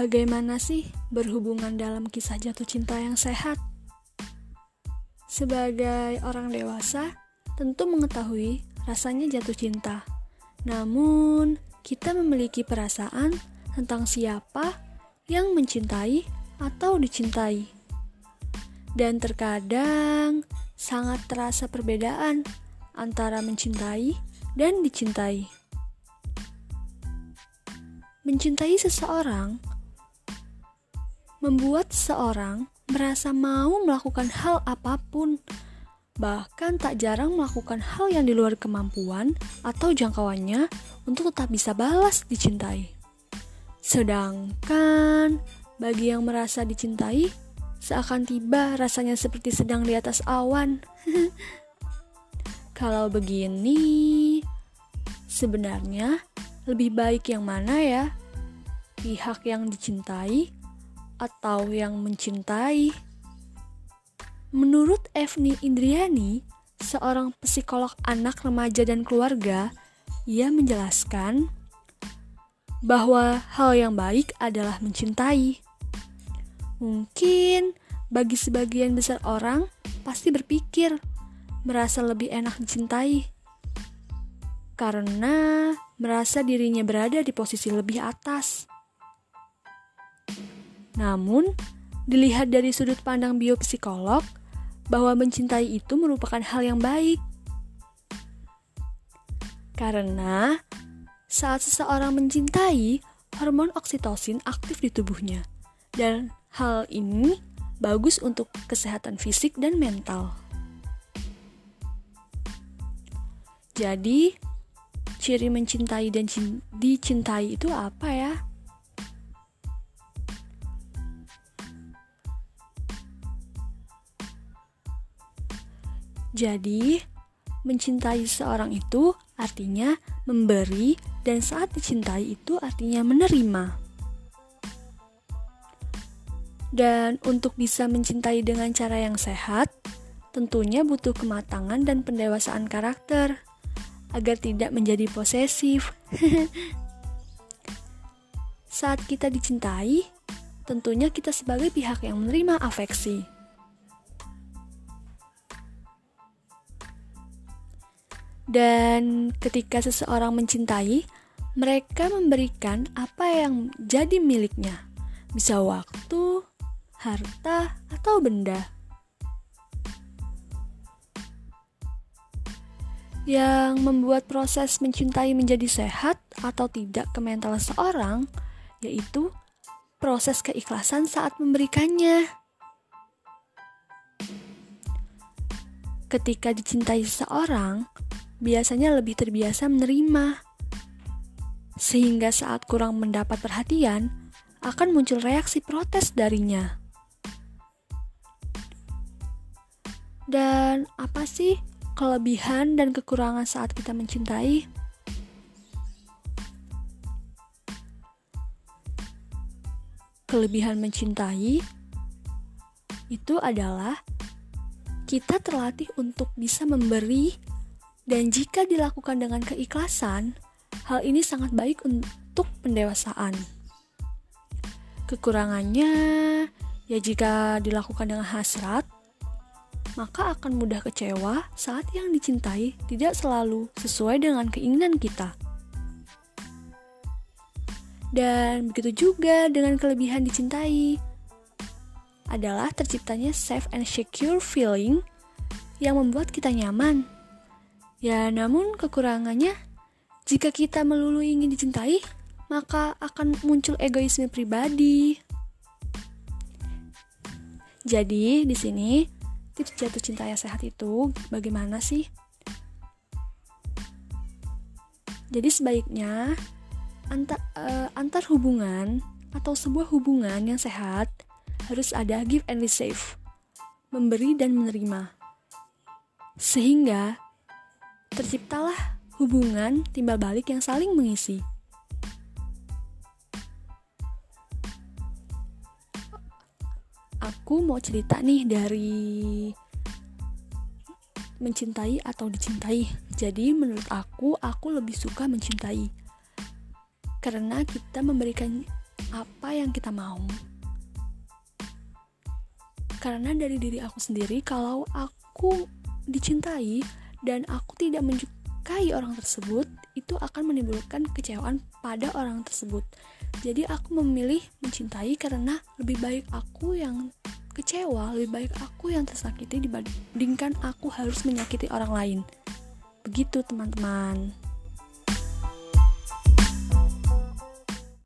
Bagaimana sih berhubungan dalam kisah jatuh cinta yang sehat? Sebagai orang dewasa, tentu mengetahui rasanya jatuh cinta. Namun, kita memiliki perasaan tentang siapa yang mencintai atau dicintai. Dan terkadang sangat terasa perbedaan antara mencintai dan dicintai. Mencintai seseorang membuat seorang merasa mau melakukan hal apa pun, bahkan tak jarang melakukan hal yang di luar kemampuan atau jangkauannya untuk tetap bisa balas dicintai. Sedangkan bagi yang merasa dicintai, seakan tiba rasanya seperti sedang di atas awan. Kalau begini, sebenarnya lebih baik yang mana ya? Pihak yang dicintai atau yang mencintai. Menurut Evni Indriani, seorang psikolog anak, remaja, dan keluarga, ia menjelaskan bahwa hal yang baik adalah mencintai. Mungkin bagi sebagian besar orang pasti berpikir merasa lebih enak dicintai karena merasa dirinya berada di posisi lebih atas. Namun, dilihat dari sudut pandang biopsikolog, bahwa mencintai itu merupakan hal yang baik. Karena saat seseorang mencintai, hormon oksitosin aktif di tubuhnya. Dan hal ini bagus untuk kesehatan fisik dan mental. Jadi, ciri mencintai dan dicintai itu apa ya? Jadi, mencintai seorang itu artinya memberi dan saat dicintai itu artinya menerima. Dan untuk bisa mencintai dengan cara yang sehat, tentunya butuh kematangan dan pendewasaan karakter agar tidak menjadi posesif. saat kita dicintai, tentunya kita sebagai pihak yang menerima afeksi. Dan ketika seseorang mencintai, mereka memberikan apa yang jadi miliknya. Bisa waktu, harta, atau benda. Yang membuat proses mencintai menjadi sehat atau tidak ke mental seorang, yaitu proses keikhlasan saat memberikannya. Ketika dicintai seseorang, biasanya lebih terbiasa menerima. Sehingga saat kurang mendapat perhatian, akan muncul reaksi protes darinya. Dan apa sih kelebihan dan kekurangan saat kita mencintai? Kelebihan mencintai itu adalah kita terlatih untuk bisa memberi dan jika dilakukan dengan keikhlasan, hal ini sangat baik untuk pendewasaan. Kekurangannya, ya jika dilakukan dengan hasrat, maka akan mudah kecewa saat yang dicintai tidak selalu sesuai dengan keinginan kita. Dan begitu juga dengan kelebihan dicintai adalah terciptanya safe and secure feeling yang membuat kita nyaman Ya, namun kekurangannya, jika kita melulu ingin dicintai, maka akan muncul egoisme pribadi. Jadi, di sini tips jatuh cinta yang sehat itu bagaimana sih? Jadi sebaiknya antar, uh, antar hubungan atau sebuah hubungan yang sehat harus ada give and receive, memberi dan menerima. Sehingga terciptalah hubungan timbal balik yang saling mengisi. Aku mau cerita nih dari mencintai atau dicintai. Jadi menurut aku, aku lebih suka mencintai. Karena kita memberikan apa yang kita mau. Karena dari diri aku sendiri, kalau aku dicintai dan aku tidak menyukai orang tersebut, itu akan menimbulkan kecewaan pada orang tersebut. Jadi aku memilih mencintai karena lebih baik aku yang kecewa, lebih baik aku yang tersakiti dibandingkan aku harus menyakiti orang lain. Begitu teman-teman.